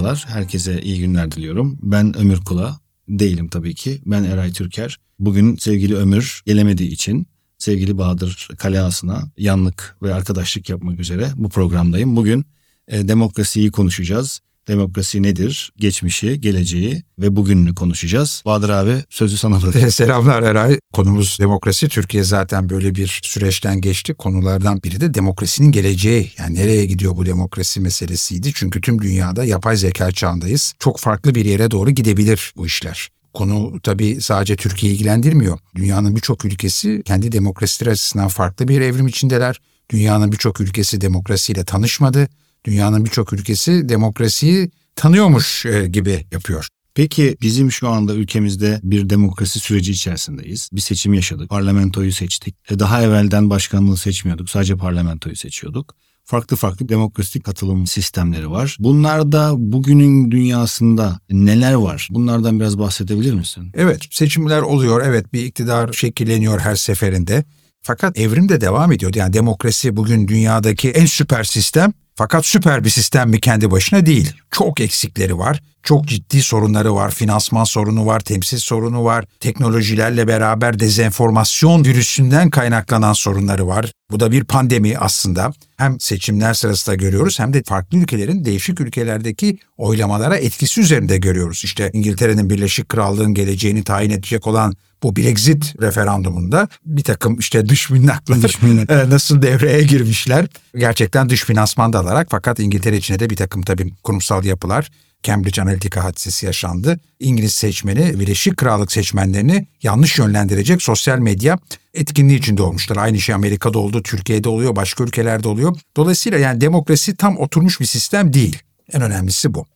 Merhabalar, herkese iyi günler diliyorum. Ben Ömür Kula, değilim tabii ki. Ben Eray Türker. Bugün sevgili Ömür gelemediği için sevgili Bahadır Kaleası'na yanlık ve arkadaşlık yapmak üzere bu programdayım. Bugün e, demokrasiyi konuşacağız. Demokrasi nedir? Geçmişi, geleceği ve bugününü konuşacağız. Bahadır abi sözü sana bırakıyorum. Selamlar Eray. Konumuz demokrasi. Türkiye zaten böyle bir süreçten geçti. Konulardan biri de demokrasinin geleceği. Yani nereye gidiyor bu demokrasi meselesiydi. Çünkü tüm dünyada yapay zeka çağındayız. Çok farklı bir yere doğru gidebilir bu işler. Konu tabii sadece Türkiye'yi ilgilendirmiyor. Dünyanın birçok ülkesi kendi demokrasileri açısından farklı bir evrim içindeler. Dünyanın birçok ülkesi demokrasiyle tanışmadı. Dünyanın birçok ülkesi demokrasiyi tanıyormuş e, gibi yapıyor. Peki bizim şu anda ülkemizde bir demokrasi süreci içerisindeyiz. Bir seçim yaşadık. Parlamentoyu seçtik. E, daha evvelden başkanlığı seçmiyorduk. Sadece parlamentoyu seçiyorduk. Farklı farklı demokratik katılım sistemleri var. Bunlarda bugünün dünyasında neler var? Bunlardan biraz bahsedebilir misin? Evet seçimler oluyor. Evet bir iktidar şekilleniyor her seferinde. Fakat evrim de devam ediyor. Yani demokrasi bugün dünyadaki en süper sistem fakat süper bir sistem mi kendi başına değil. Çok eksikleri var. Çok ciddi sorunları var. Finansman sorunu var, temsil sorunu var. Teknolojilerle beraber dezenformasyon virüsünden kaynaklanan sorunları var. Bu da bir pandemi aslında. Hem seçimler sırasında görüyoruz hem de farklı ülkelerin değişik ülkelerdeki oylamalara etkisi üzerinde görüyoruz. İşte İngiltere'nin Birleşik Krallığın geleceğini tayin edecek olan bu Brexit referandumunda bir takım işte dış minnaklar dış minnak. Nasıl devreye girmişler. Gerçekten dış finansman da alarak fakat İngiltere içinde de bir takım tabii kurumsal yapılar Cambridge Analytica hadisesi yaşandı. İngiliz seçmeni Birleşik Krallık seçmenlerini yanlış yönlendirecek sosyal medya etkinliği içinde olmuşlar. Aynı şey Amerika'da oldu, Türkiye'de oluyor, başka ülkelerde oluyor. Dolayısıyla yani demokrasi tam oturmuş bir sistem değil. En önemlisi bu.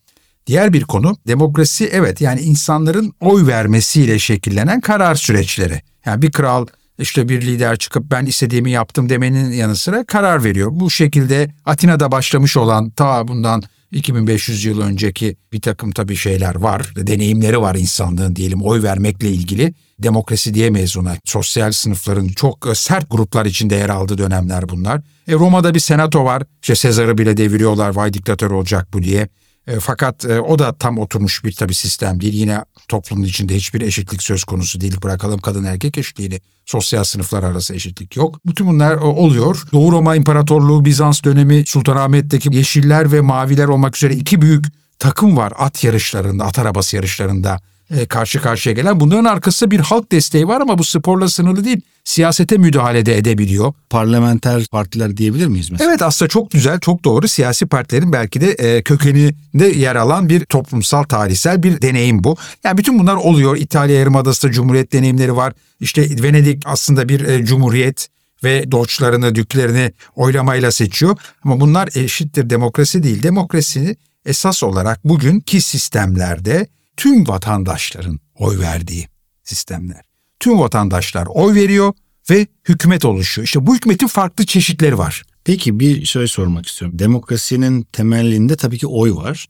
Diğer bir konu demokrasi evet yani insanların oy vermesiyle şekillenen karar süreçleri. Yani bir kral işte bir lider çıkıp ben istediğimi yaptım demenin yanı sıra karar veriyor. Bu şekilde Atina'da başlamış olan ta bundan 2500 yıl önceki bir takım tabii şeyler var. Deneyimleri var insanlığın diyelim oy vermekle ilgili. Demokrasi diyemeyiz ona. Sosyal sınıfların çok sert gruplar içinde yer aldığı dönemler bunlar. E Roma'da bir senato var. İşte Sezar'ı bile deviriyorlar vay diktatör olacak bu diye. E, fakat e, o da tam oturmuş bir tabii sistem değil. Yine toplumun içinde hiçbir eşitlik söz konusu değil. Bırakalım kadın erkek eşitliğini. Sosyal sınıflar arası eşitlik yok. Bütün bunlar e, oluyor. Doğu Roma İmparatorluğu, Bizans dönemi, Sultanahmet'teki yeşiller ve maviler olmak üzere iki büyük takım var at yarışlarında, at arabası yarışlarında karşı karşıya gelen. Bunların arkasında bir halk desteği var ama bu sporla sınırlı değil. Siyasete müdahale de edebiliyor. Parlamenter partiler diyebilir miyiz mesela? Evet aslında çok güzel, çok doğru. Siyasi partilerin belki de e, kökeninde yer alan bir toplumsal, tarihsel bir deneyim bu. Yani bütün bunlar oluyor. İtalya Yarımadası'nda cumhuriyet deneyimleri var. İşte Venedik aslında bir e, cumhuriyet ve doçlarını, düklerini oylamayla seçiyor. Ama bunlar eşittir demokrasi değil. Demokrasini esas olarak bugünkü sistemlerde tüm vatandaşların oy verdiği sistemler. Tüm vatandaşlar oy veriyor ve hükümet oluşuyor. İşte bu hükümetin farklı çeşitleri var. Peki bir şey sormak istiyorum. Demokrasinin temelinde tabii ki oy var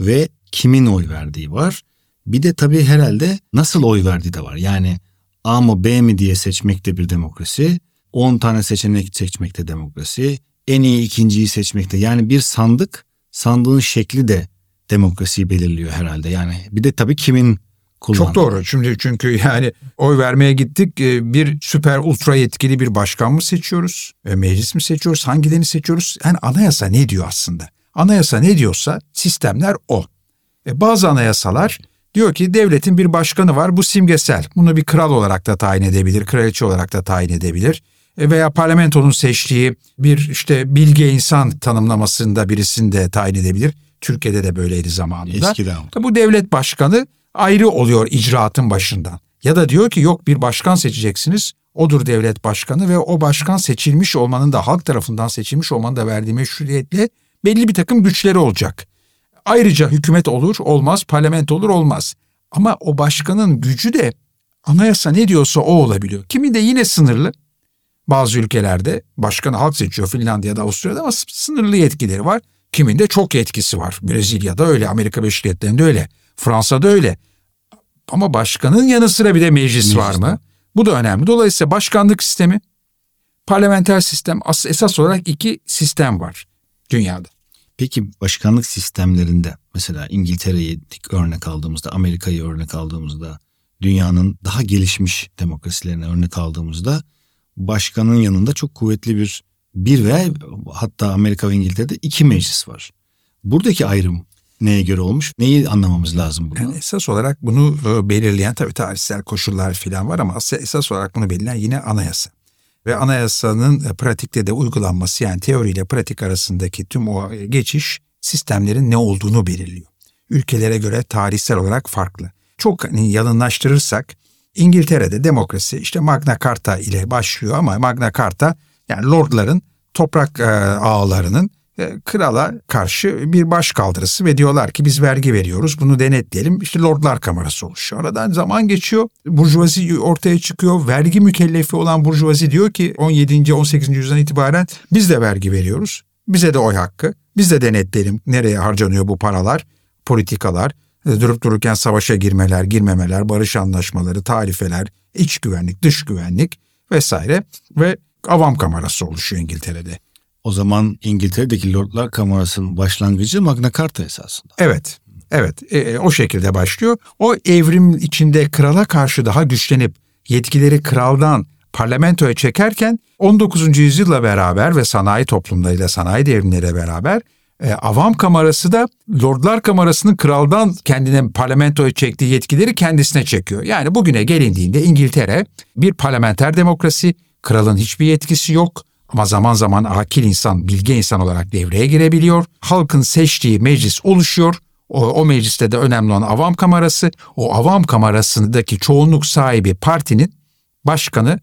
ve kimin oy verdiği var. Bir de tabii herhalde nasıl oy verdiği de var. Yani A mı B mi diye seçmek de bir demokrasi. 10 tane seçenek seçmek de demokrasi. En iyi ikinciyi seçmek de. Yani bir sandık, sandığın şekli de demokrasiyi belirliyor herhalde. Yani bir de tabii kimin kullandığı. Çok doğru. Şimdi çünkü yani oy vermeye gittik. E, bir süper ultra yetkili bir başkan mı seçiyoruz? E, meclis mi seçiyoruz? Hangilerini seçiyoruz? Yani anayasa ne diyor aslında? Anayasa ne diyorsa sistemler o. E, bazı anayasalar diyor ki devletin bir başkanı var bu simgesel. Bunu bir kral olarak da tayin edebilir, kraliçe olarak da tayin edebilir veya parlamentonun seçtiği bir işte bilge insan tanımlamasında birisini de tayin edebilir. Türkiye'de de böyleydi zamanında. Eskiden. Bu devlet başkanı ayrı oluyor icraatın başından. Ya da diyor ki yok bir başkan seçeceksiniz. Odur devlet başkanı ve o başkan seçilmiş olmanın da halk tarafından seçilmiş olmanın da verdiği meşruiyetle belli bir takım güçleri olacak. Ayrıca hükümet olur olmaz, parlamento olur olmaz. Ama o başkanın gücü de anayasa ne diyorsa o olabiliyor. Kimi de yine sınırlı. Bazı ülkelerde başkanı halk seçiyor Finlandiya'da, Avusturya'da ama sınırlı yetkileri var. Kiminde çok etkisi var. Brezilya'da öyle, Amerika Birleşik Devletleri'nde öyle, Fransa'da öyle. Ama başkanın yanı sıra bir de meclis, meclis var mı? Bu da önemli. Dolayısıyla başkanlık sistemi, parlamenter sistem esas olarak iki sistem var dünyada. Peki başkanlık sistemlerinde mesela İngiltere'yi örnek aldığımızda, Amerika'yı örnek aldığımızda, dünyanın daha gelişmiş demokrasilerine örnek aldığımızda başkanın yanında çok kuvvetli bir bir veya hatta Amerika ve İngiltere'de iki meclis var. Buradaki ayrım neye göre olmuş? Neyi anlamamız lazım burada? Yani esas olarak bunu e, belirleyen tabii tarihsel koşullar falan var ama esas olarak bunu belirleyen yine anayasa. Ve anayasanın e, pratikte de uygulanması yani teoriyle pratik arasındaki tüm o e, geçiş sistemlerin ne olduğunu belirliyor. Ülkelere göre tarihsel olarak farklı. Çok hani yalınlaştırırsak İngiltere'de demokrasi işte Magna Carta ile başlıyor ama Magna Carta yani lordların toprak e, ağalarının e, krala karşı bir baş kaldırısı ve diyorlar ki biz vergi veriyoruz bunu denetleyelim. İşte Lordlar Kamerası oluşuyor. Aradan zaman geçiyor. Burjuvazi ortaya çıkıyor. Vergi mükellefi olan burjuvazi diyor ki 17. 18. yüzyıldan itibaren biz de vergi veriyoruz. Bize de oy hakkı. Biz de denetleyelim nereye harcanıyor bu paralar, politikalar, e, durup dururken savaşa girmeler, girmemeler, barış anlaşmaları, tarifeler, iç güvenlik, dış güvenlik vesaire ve avam kamerası oluşuyor İngiltere'de. O zaman İngiltere'deki Lordlar Kamerası'nın başlangıcı Magna Carta esasında. Evet, evet e, e, o şekilde başlıyor. O evrim içinde krala karşı daha güçlenip yetkileri kraldan parlamentoya çekerken 19. yüzyılla beraber ve sanayi toplumlarıyla sanayi devrimleriyle beraber e, avam kamerası da Lordlar Kamerası'nın kraldan kendine parlamentoya çektiği yetkileri kendisine çekiyor. Yani bugüne gelindiğinde İngiltere bir parlamenter demokrasi, kralın hiçbir yetkisi yok ama zaman zaman akil insan, bilge insan olarak devreye girebiliyor. Halkın seçtiği meclis oluşuyor. O, o mecliste de önemli olan avam kamerası. O avam kamerasındaki çoğunluk sahibi partinin başkanı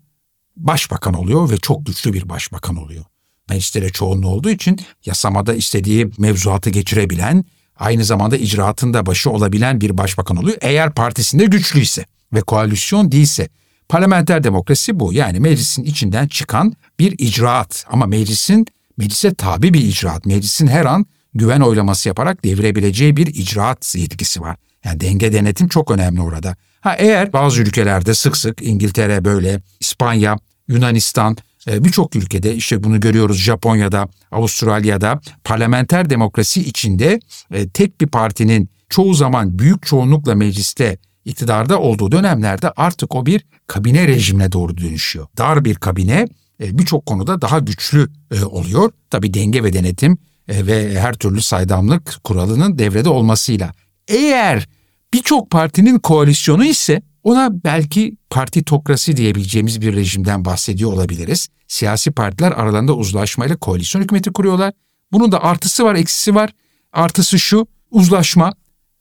başbakan oluyor ve çok güçlü bir başbakan oluyor. Meclislere çoğunluğu olduğu için yasamada istediği mevzuatı geçirebilen, aynı zamanda icraatında başı olabilen bir başbakan oluyor. Eğer partisinde güçlüyse ve koalisyon değilse Parlamenter demokrasi bu. Yani meclisin içinden çıkan bir icraat ama meclisin meclise tabi bir icraat. Meclisin her an güven oylaması yaparak devirebileceği bir icraat yetkisi var. Yani denge denetim çok önemli orada. Ha eğer bazı ülkelerde sık sık İngiltere böyle, İspanya, Yunanistan, e, birçok ülkede işte bunu görüyoruz Japonya'da, Avustralya'da parlamenter demokrasi içinde e, tek bir partinin çoğu zaman büyük çoğunlukla mecliste iktidarda olduğu dönemlerde artık o bir kabine rejimine doğru dönüşüyor. Dar bir kabine e, birçok konuda daha güçlü e, oluyor. Tabi denge ve denetim e, ve her türlü saydamlık kuralının devrede olmasıyla. Eğer birçok partinin koalisyonu ise ona belki partitokrasi diyebileceğimiz bir rejimden bahsediyor olabiliriz. Siyasi partiler aralarında uzlaşmayla koalisyon hükümeti kuruyorlar. Bunun da artısı var, eksisi var. Artısı şu, uzlaşma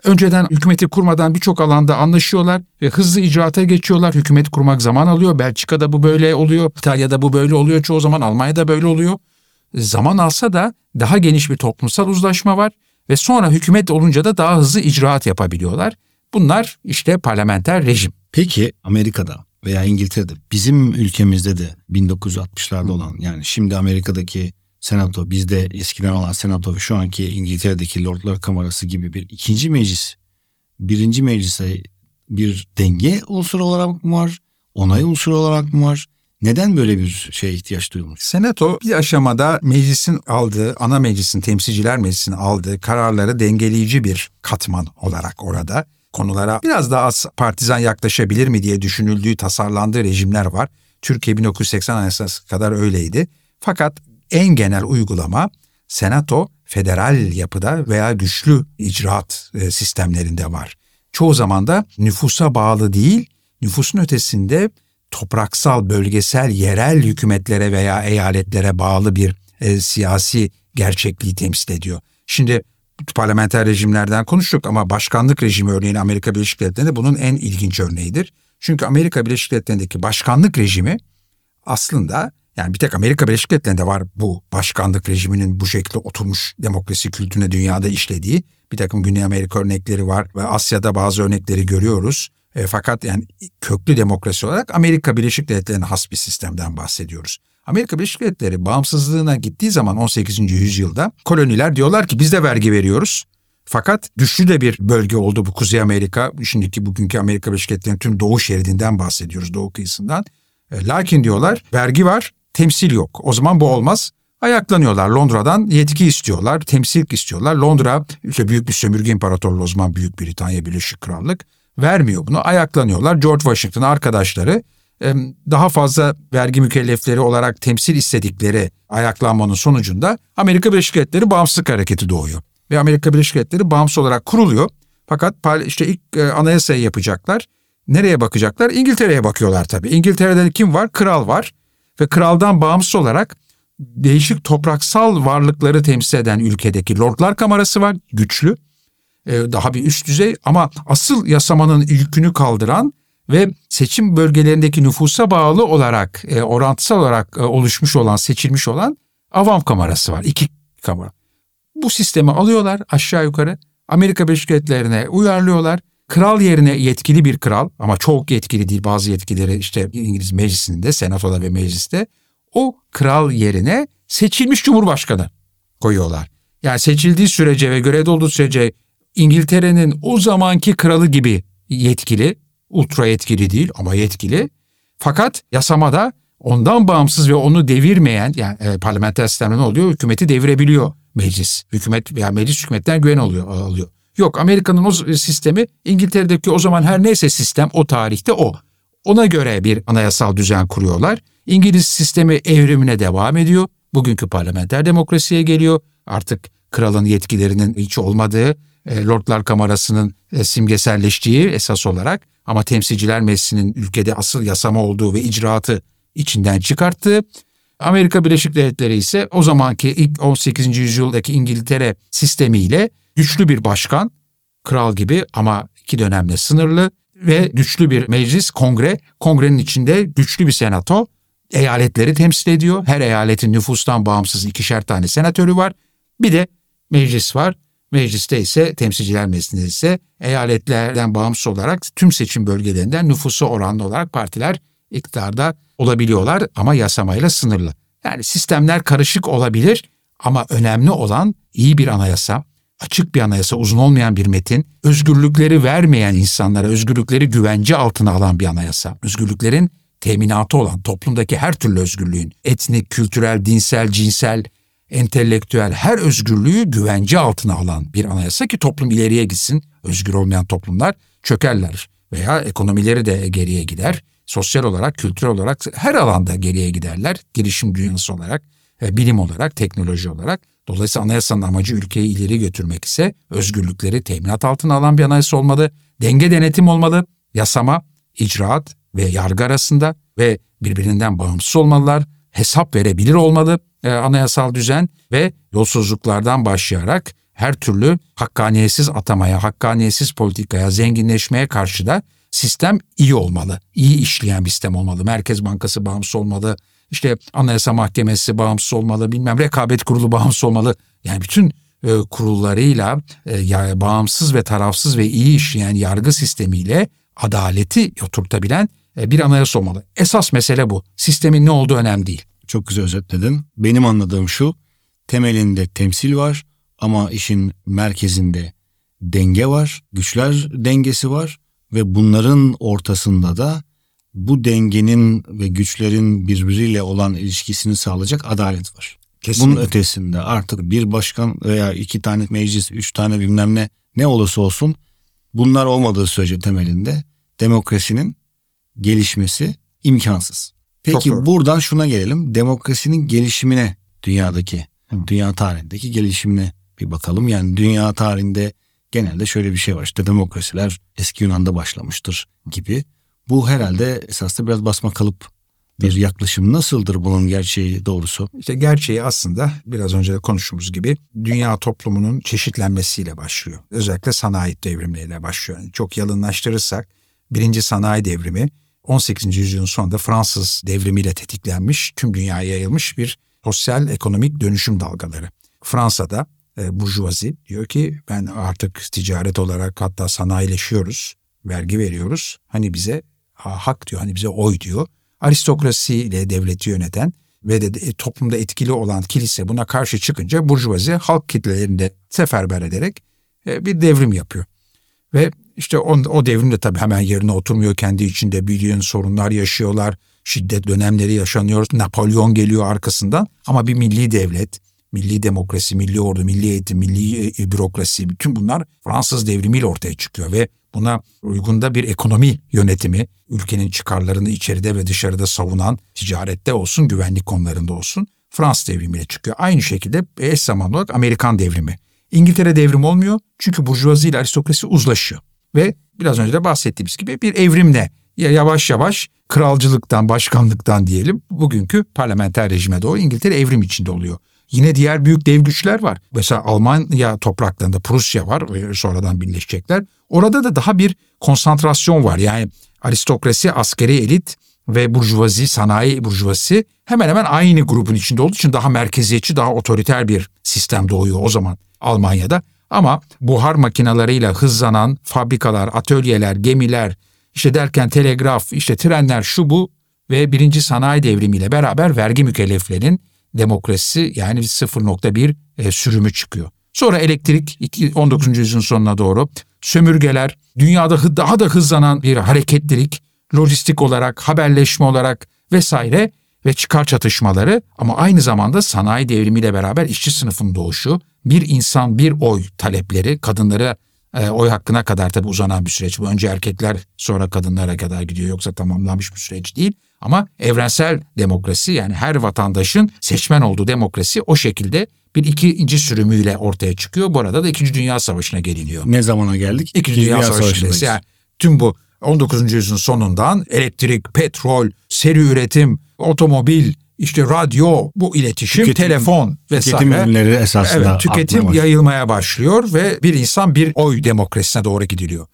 Önceden hükümeti kurmadan birçok alanda anlaşıyorlar ve hızlı icraata geçiyorlar. Hükümet kurmak zaman alıyor. Belçika'da bu böyle oluyor. İtalya'da bu böyle oluyor çoğu zaman. Almanya'da böyle oluyor. Zaman alsa da daha geniş bir toplumsal uzlaşma var ve sonra hükümet olunca da daha hızlı icraat yapabiliyorlar. Bunlar işte parlamenter rejim. Peki Amerika'da veya İngiltere'de bizim ülkemizde de 1960'larda olan yani şimdi Amerika'daki senato bizde eskiden olan senato ve şu anki İngiltere'deki Lordlar Kamerası gibi bir ikinci meclis birinci meclise bir denge unsuru olarak mı var? Onay unsuru olarak mı var? Neden böyle bir şeye ihtiyaç duyulmuş? Senato bir aşamada meclisin aldığı, ana meclisin, temsilciler meclisinin aldığı kararları dengeleyici bir katman olarak orada konulara biraz daha az partizan yaklaşabilir mi diye düşünüldüğü, tasarlandığı rejimler var. Türkiye 1980 Anayasası kadar öyleydi. Fakat en genel uygulama senato federal yapıda veya güçlü icraat e, sistemlerinde var. Çoğu zaman da nüfusa bağlı değil, nüfusun ötesinde topraksal, bölgesel, yerel hükümetlere veya eyaletlere bağlı bir e, siyasi gerçekliği temsil ediyor. Şimdi parlamenter rejimlerden konuştuk ama başkanlık rejimi örneğin Amerika Birleşik Devletleri'nde bunun en ilginç örneğidir. Çünkü Amerika Birleşik Devletleri'ndeki başkanlık rejimi aslında yani bir tek Amerika Birleşik Devletleri'nde var bu başkanlık rejiminin bu şekilde oturmuş demokrasi kültürüne dünyada işlediği. Bir takım Güney Amerika örnekleri var ve Asya'da bazı örnekleri görüyoruz. E, fakat yani köklü demokrasi olarak Amerika Birleşik Devletleri'ne has bir sistemden bahsediyoruz. Amerika Birleşik Devletleri bağımsızlığına gittiği zaman 18. yüzyılda koloniler diyorlar ki biz de vergi veriyoruz. Fakat güçlü de bir bölge oldu bu Kuzey Amerika. Şimdiki bugünkü Amerika Birleşik Devletleri'nin tüm doğu şeridinden bahsediyoruz, doğu kıyısından. E, lakin diyorlar vergi var temsil yok. O zaman bu olmaz. ayaklanıyorlar. Londra'dan yetki istiyorlar, temsillik istiyorlar. Londra işte büyük bir sömürge imparatorluğu o zaman Büyük Britanya Birleşik Krallık vermiyor bunu. Ayaklanıyorlar. George Washington arkadaşları daha fazla vergi mükellefleri olarak temsil istedikleri ayaklanmanın sonucunda Amerika Birleşik Devletleri bağımsızlık hareketi doğuyor. Ve Amerika Birleşik Devletleri bağımsız olarak kuruluyor. Fakat işte ilk e, anayasayı yapacaklar. Nereye bakacaklar? İngiltere'ye bakıyorlar tabii. İngiltere'de kim var? Kral var. Ve kraldan bağımsız olarak değişik topraksal varlıkları temsil eden ülkedeki Lordlar Kamerası var. Güçlü. E, daha bir üst düzey ama asıl yasamanın yükünü kaldıran ve seçim bölgelerindeki nüfusa bağlı olarak e, orantısal olarak e, oluşmuş olan seçilmiş olan avam kamerası var. İki kamera. Bu sistemi alıyorlar aşağı yukarı Amerika Birleşik Devletleri'ne uyarlıyorlar. Kral yerine yetkili bir kral ama çok yetkili değil bazı yetkileri işte İngiliz meclisinde, senatoda ve mecliste o kral yerine seçilmiş cumhurbaşkanı koyuyorlar. Yani seçildiği sürece ve görevde olduğu sürece İngiltere'nin o zamanki kralı gibi yetkili ultra yetkili değil ama yetkili. Fakat yasamada ondan bağımsız ve onu devirmeyen yani e, parlamenter sistemde ne oluyor? Hükümeti devirebiliyor meclis. Hükümet veya meclis hükümetten güven alıyor. alıyor. Yok Amerika'nın o sistemi İngiltere'deki o zaman her neyse sistem o tarihte o. Ona göre bir anayasal düzen kuruyorlar. İngiliz sistemi evrimine devam ediyor. Bugünkü parlamenter demokrasiye geliyor. Artık kralın yetkilerinin hiç olmadığı, e, Lordlar Kamerası'nın e, simgeselleştiği esas olarak ama Temsilciler Meclisi'nin ülkede asıl yasama olduğu ve icraatı içinden çıkarttı. Amerika Birleşik Devletleri ise o zamanki ilk 18. yüzyıldaki İngiltere sistemiyle güçlü bir başkan, kral gibi ama iki dönemde sınırlı ve güçlü bir meclis, kongre, kongrenin içinde güçlü bir senato, eyaletleri temsil ediyor. Her eyaletin nüfustan bağımsız ikişer tane senatörü var. Bir de meclis var. Mecliste ise temsilciler meclisinde ise eyaletlerden bağımsız olarak tüm seçim bölgelerinden nüfusu oranlı olarak partiler iktidarda olabiliyorlar ama yasamayla sınırlı. Yani sistemler karışık olabilir ama önemli olan iyi bir anayasa, açık bir anayasa, uzun olmayan bir metin, özgürlükleri vermeyen insanlara özgürlükleri güvence altına alan bir anayasa, özgürlüklerin teminatı olan toplumdaki her türlü özgürlüğün, etnik, kültürel, dinsel, cinsel, entelektüel her özgürlüğü güvence altına alan bir anayasa ki toplum ileriye gitsin. Özgür olmayan toplumlar çökerler veya ekonomileri de geriye gider. Sosyal olarak, kültürel olarak her alanda geriye giderler. Girişim dünyası olarak, bilim olarak, teknoloji olarak. Dolayısıyla anayasanın amacı ülkeyi ileri götürmek ise özgürlükleri teminat altına alan bir anayasa olmalı. Denge denetim olmalı. Yasama, icraat ve yargı arasında ve birbirinden bağımsız olmalılar hesap verebilir olmalı e, anayasal düzen ve yolsuzluklardan başlayarak her türlü hakkaniyetsiz atamaya, hakkaniyetsiz politikaya, zenginleşmeye karşı da sistem iyi olmalı. İyi işleyen bir sistem olmalı. Merkez Bankası bağımsız olmalı. İşte Anayasa Mahkemesi bağımsız olmalı. Bilmem rekabet kurulu bağımsız olmalı. Yani bütün e, kurullarıyla e, ya, bağımsız ve tarafsız ve iyi işleyen yargı sistemiyle adaleti oturtabilen e, bir anayasa olmalı. Esas mesele bu. Sistemin ne olduğu önemli değil. Çok güzel özetledin. Benim anladığım şu, temelinde temsil var ama işin merkezinde denge var, güçler dengesi var ve bunların ortasında da bu dengenin ve güçlerin birbiriyle olan ilişkisini sağlayacak adalet var. Kesinlikle. Bunun ötesinde artık bir başkan veya iki tane meclis, üç tane bilmem ne ne olursa olsun bunlar olmadığı sürece temelinde demokrasinin gelişmesi imkansız. Peki buradan şuna gelelim. Demokrasinin gelişimine dünyadaki, Hı. dünya tarihindeki gelişimine bir bakalım. Yani dünya tarihinde genelde şöyle bir şey var. İşte demokrasiler eski Yunan'da başlamıştır gibi. Bu herhalde esasında biraz basma kalıp bir yaklaşım. Nasıldır bunun gerçeği doğrusu? İşte gerçeği aslında biraz önce de konuştuğumuz gibi dünya toplumunun çeşitlenmesiyle başlıyor. Özellikle sanayi devrimleriyle başlıyor. Yani çok yalınlaştırırsak birinci sanayi devrimi 18. yüzyılın sonunda Fransız devrimiyle tetiklenmiş, tüm dünyaya yayılmış bir sosyal ekonomik dönüşüm dalgaları. Fransa'da e, burjuvazi diyor ki ben artık ticaret olarak hatta sanayileşiyoruz, vergi veriyoruz. Hani bize hak diyor, hani bize oy diyor. Aristokrasiyle devleti yöneten ve de e, toplumda etkili olan kilise buna karşı çıkınca burjuvazi halk kitlelerini de seferber ederek e, bir devrim yapıyor. Ve işte o, o devrimde tabii hemen yerine oturmuyor. Kendi içinde büyüyen sorunlar yaşıyorlar. şiddet dönemleri yaşanıyor. Napolyon geliyor arkasından ama bir milli devlet, milli demokrasi, milli ordu, milli eğitim, milli e, bürokrasi bütün bunlar Fransız devrimiyle ortaya çıkıyor ve buna uygunda bir ekonomi yönetimi, ülkenin çıkarlarını içeride ve dışarıda savunan, ticarette olsun, güvenlik konularında olsun Fransız devrimiyle çıkıyor. Aynı şekilde eş zamanlı olarak Amerikan devrimi. İngiltere devrim olmuyor çünkü burjuvazi ile aristokrasi uzlaşıyor. Ve biraz önce de bahsettiğimiz gibi bir evrimle yavaş yavaş kralcılıktan, başkanlıktan diyelim bugünkü parlamenter rejime doğru İngiltere evrim içinde oluyor. Yine diğer büyük dev güçler var. Mesela Almanya topraklarında Prusya var ve sonradan birleşecekler. Orada da daha bir konsantrasyon var. Yani aristokrasi, askeri elit ve burjuvazi, sanayi burjuvasi hemen hemen aynı grubun içinde olduğu için daha merkeziyetçi, daha otoriter bir sistem doğuyor o zaman Almanya'da. Ama buhar makinalarıyla hızlanan fabrikalar, atölyeler, gemiler, işte derken telegraf, işte trenler şu bu ve birinci sanayi devrimiyle beraber vergi mükelleflerinin demokrasi yani 0.1 e, sürümü çıkıyor. Sonra elektrik 19. yüzyılın sonuna doğru sömürgeler, dünyada daha da hızlanan bir hareketlilik, lojistik olarak, haberleşme olarak vesaire ve çıkar çatışmaları ama aynı zamanda sanayi devrimiyle beraber işçi sınıfın doğuşu, bir insan bir oy talepleri, kadınlara e, oy hakkına kadar tabii uzanan bir süreç. Bu önce erkekler sonra kadınlara kadar gidiyor yoksa tamamlanmış bir süreç değil. Ama evrensel demokrasi yani her vatandaşın seçmen olduğu demokrasi o şekilde bir ikinci sürümüyle ortaya çıkıyor. Bu arada da İkinci Dünya Savaşı'na geliniyor. Ne zamana geldik? İkinci, Dünya, Dünya Savaşı'ndayız. Yani tüm bu 19. yüzyılın sonundan elektrik, petrol, seri üretim, otomobil, işte radyo, bu iletişim, tüketim, telefon vesaire. Tüketim ürünleri esasında evet, tüketim yayılmaya başlıyor ve bir insan bir oy demokrasisine doğru gidiliyor.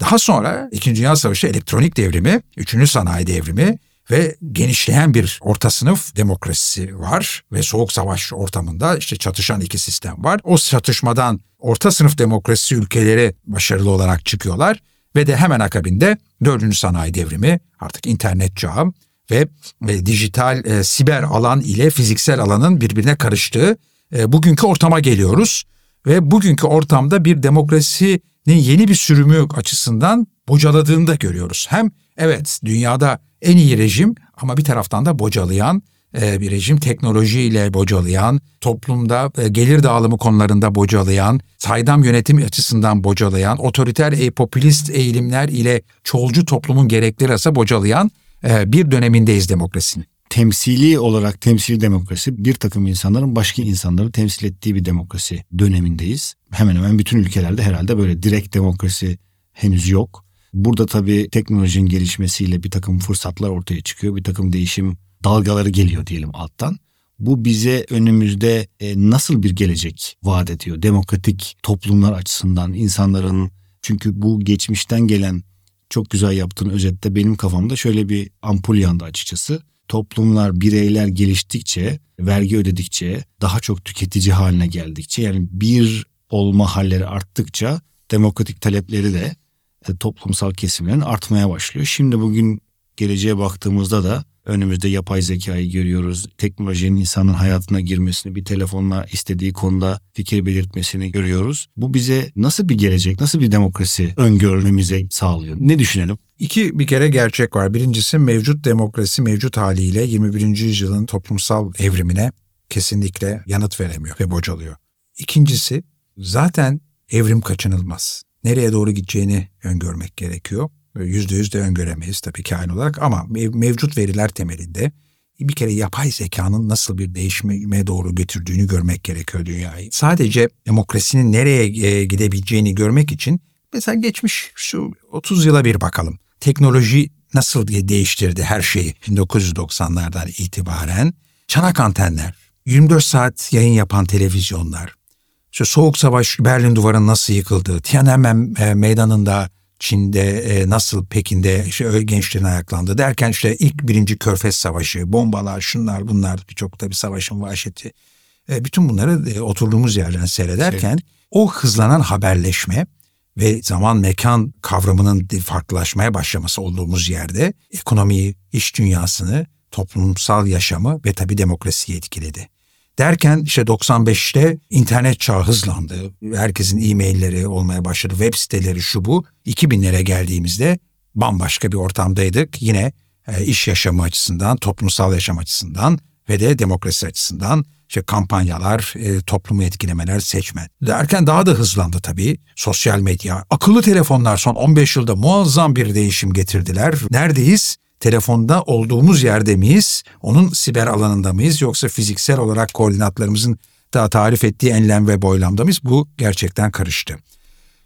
Daha sonra İkinci Dünya Savaşı elektronik devrimi, Üçüncü Sanayi Devrimi ve genişleyen bir orta sınıf demokrasisi var ve soğuk savaş ortamında işte çatışan iki sistem var. O çatışmadan orta sınıf demokrasi ülkeleri başarılı olarak çıkıyorlar ve de hemen akabinde dördüncü sanayi devrimi artık internet çağı ve, ve dijital e, siber alan ile fiziksel alanın birbirine karıştığı e, bugünkü ortama geliyoruz ve bugünkü ortamda bir demokrasinin yeni bir sürümü açısından bocaladığını da görüyoruz. Hem evet dünyada en iyi rejim ama bir taraftan da bocalayan e, bir rejim teknolojiyle bocalayan, toplumda e, gelir dağılımı konularında bocalayan, saydam yönetim açısından bocalayan, otoriter e, popülist eğilimler ile çoğulcu toplumun gerekleri arasında bocalayan e, bir dönemindeyiz demokrasinin. Temsili olarak temsili demokrasi bir takım insanların başka insanları temsil ettiği bir demokrasi dönemindeyiz. Hemen hemen bütün ülkelerde herhalde böyle direkt demokrasi henüz yok. Burada tabii teknolojinin gelişmesiyle bir takım fırsatlar ortaya çıkıyor. Bir takım değişim dalgaları geliyor diyelim alttan. Bu bize önümüzde e, nasıl bir gelecek vaat ediyor? Demokratik toplumlar açısından insanların çünkü bu geçmişten gelen çok güzel yaptığın özette benim kafamda şöyle bir ampul yandı açıkçası. Toplumlar, bireyler geliştikçe, vergi ödedikçe, daha çok tüketici haline geldikçe yani bir olma halleri arttıkça demokratik talepleri de e, toplumsal kesimlerin artmaya başlıyor. Şimdi bugün geleceğe baktığımızda da önümüzde yapay zekayı görüyoruz. Teknolojinin insanın hayatına girmesini, bir telefonla istediği konuda fikir belirtmesini görüyoruz. Bu bize nasıl bir gelecek, nasıl bir demokrasi öngörmemize sağlıyor? Ne düşünelim? İki bir kere gerçek var. Birincisi mevcut demokrasi mevcut haliyle 21. yüzyılın toplumsal evrimine kesinlikle yanıt veremiyor ve bocalıyor. İkincisi zaten evrim kaçınılmaz nereye doğru gideceğini öngörmek gerekiyor. Yüzde yüz de öngöremeyiz tabii kain olarak ama mevcut veriler temelinde bir kere yapay zekanın nasıl bir değişime doğru götürdüğünü görmek gerekiyor dünyayı. Sadece demokrasinin nereye e, gidebileceğini görmek için mesela geçmiş şu 30 yıla bir bakalım. Teknoloji nasıl diye değiştirdi her şeyi 1990'lardan itibaren. Çanak antenler, 24 saat yayın yapan televizyonlar, işte Soğuk Savaş Berlin Duvarı'nın nasıl yıkıldığı, Tiananmen e, meydanında Çin'de e, nasıl Pekin'de işte gençlerin ayaklandı derken işte ilk birinci Körfez Savaşı, bombalar, şunlar bunlar birçok tabi savaşın vahşeti. E, bütün bunları e, oturduğumuz yerden seyrederken şey. o hızlanan haberleşme ve zaman mekan kavramının farklılaşmaya başlaması olduğumuz yerde ekonomiyi, iş dünyasını, toplumsal yaşamı ve tabi demokrasiyi etkiledi. Derken işte 95'te internet çağı hızlandı. Herkesin e-mailleri olmaya başladı. Web siteleri şu bu. 2000'lere geldiğimizde bambaşka bir ortamdaydık. Yine E, iş yaşamı açısından, toplumsal yaşam açısından ve de demokrasi açısından işte kampanyalar, e, toplumu etkilemeler, seçmen. Derken daha da hızlandı tabii. Sosyal medya, akıllı telefonlar son 15 yılda muazzam bir değişim getirdiler. Neredeyiz? Telefonda olduğumuz yerde miyiz? Onun siber alanında mıyız? Yoksa fiziksel olarak koordinatlarımızın daha tarif ettiği enlem ve boylamda mıyız? Bu gerçekten karıştı.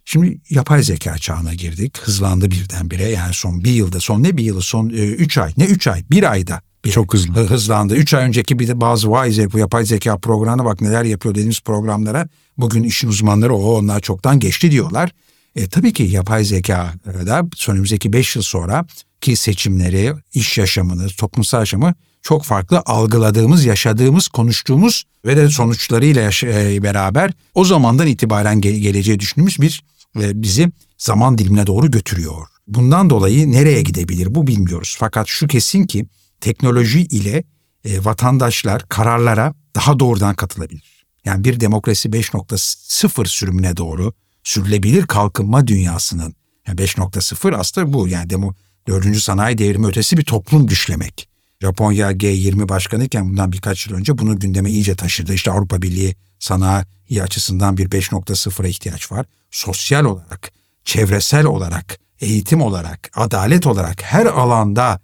Şimdi yapay zeka çağına girdik. Hızlandı birdenbire. Yani son bir yılda, son ne bir yılı, son e, üç ay, ne üç ay, bir ayda bir Çok hızlı. hı- hızlandı. Üç ay önceki bir de bazı vay bu yapay zeka programına bak neler yapıyor dediğimiz programlara bugün işin uzmanları o onlar çoktan geçti diyorlar. E, tabii ki yapay zeka da önümüzdeki beş yıl sonra ki seçimleri, iş yaşamını, toplumsal yaşamı çok farklı algıladığımız, yaşadığımız, konuştuğumuz ve de sonuçlarıyla e, beraber o zamandan itibaren ge- geleceği düşündüğümüz bir e, bizi zaman dilimine doğru götürüyor. Bundan dolayı nereye gidebilir bu bilmiyoruz. Fakat şu kesin ki teknoloji ile e, vatandaşlar kararlara daha doğrudan katılabilir. Yani bir demokrasi 5.0 sürümüne doğru sürülebilir kalkınma dünyasının yani 5.0 aslında bu yani demo, 4. sanayi devrimi ötesi bir toplum düşlemek. Japonya G20 başkanıyken bundan birkaç yıl önce bunu gündeme iyice taşıdı. İşte Avrupa Birliği sanayi açısından bir 5.0'a ihtiyaç var. Sosyal olarak, çevresel olarak, eğitim olarak, adalet olarak her alanda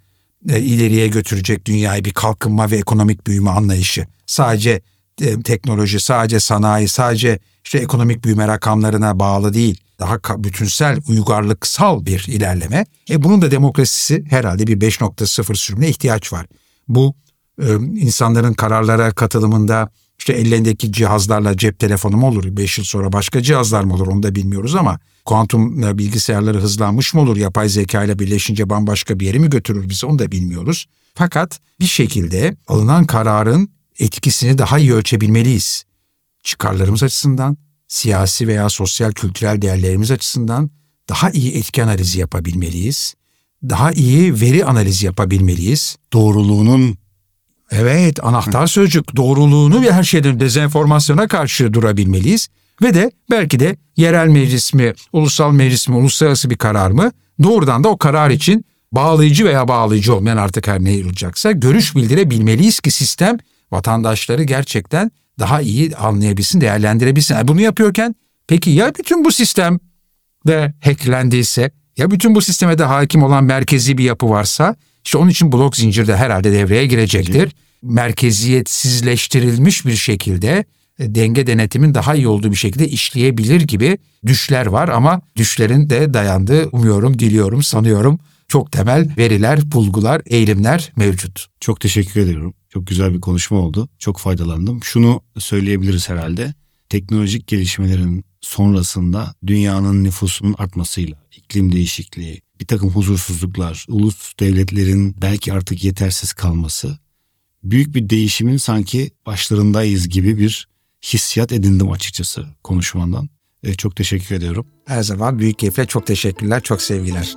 e, ileriye götürecek dünyayı bir kalkınma ve ekonomik büyüme anlayışı. Sadece e, teknoloji, sadece sanayi, sadece işte ekonomik büyüme rakamlarına bağlı değil. Daha bütünsel, uygarlıksal bir ilerleme. E bunun da demokrasisi herhalde bir 5.0 sürümüne ihtiyaç var. Bu e, insanların kararlara katılımında işte ellerindeki cihazlarla cep telefonu mu olur? 5 yıl sonra başka cihazlar mı olur onu da bilmiyoruz ama kuantum e, bilgisayarları hızlanmış mı olur? Yapay zeka ile birleşince bambaşka bir yere mi götürür bizi onu da bilmiyoruz. Fakat bir şekilde alınan kararın etkisini daha iyi ölçebilmeliyiz. Çıkarlarımız açısından, siyasi veya sosyal kültürel değerlerimiz açısından daha iyi etki analizi yapabilmeliyiz. Daha iyi veri analizi yapabilmeliyiz. Doğruluğunun Evet, anahtar sözcük doğruluğunu ve her şeyden dezenformasyona karşı durabilmeliyiz. Ve de belki de yerel meclis mi, ulusal meclis mi, uluslararası bir karar mı doğrudan da o karar için bağlayıcı veya bağlayıcı olmayan artık her ne olacaksa görüş bildirebilmeliyiz ki sistem vatandaşları gerçekten daha iyi anlayabilsin, değerlendirebilsin. Yani bunu yapıyorken peki ya bütün bu sistem de hacklendiyse ya bütün bu sisteme de hakim olan merkezi bir yapı varsa işte onun için blok zincir de herhalde devreye girecektir. Merkeziyetsizleştirilmiş bir şekilde e, denge denetimin daha iyi olduğu bir şekilde işleyebilir gibi düşler var ama düşlerin de dayandığı umuyorum, diliyorum, sanıyorum çok temel veriler, bulgular, eğilimler mevcut. Çok teşekkür ediyorum. Çok güzel bir konuşma oldu. Çok faydalandım. Şunu söyleyebiliriz herhalde. Teknolojik gelişmelerin sonrasında dünyanın nüfusunun artmasıyla, iklim değişikliği, bir takım huzursuzluklar, ulus devletlerin belki artık yetersiz kalması, büyük bir değişimin sanki başlarındayız gibi bir hissiyat edindim açıkçası konuşmandan. E, çok teşekkür ediyorum. Her zaman büyük keyifle çok teşekkürler, çok sevgiler.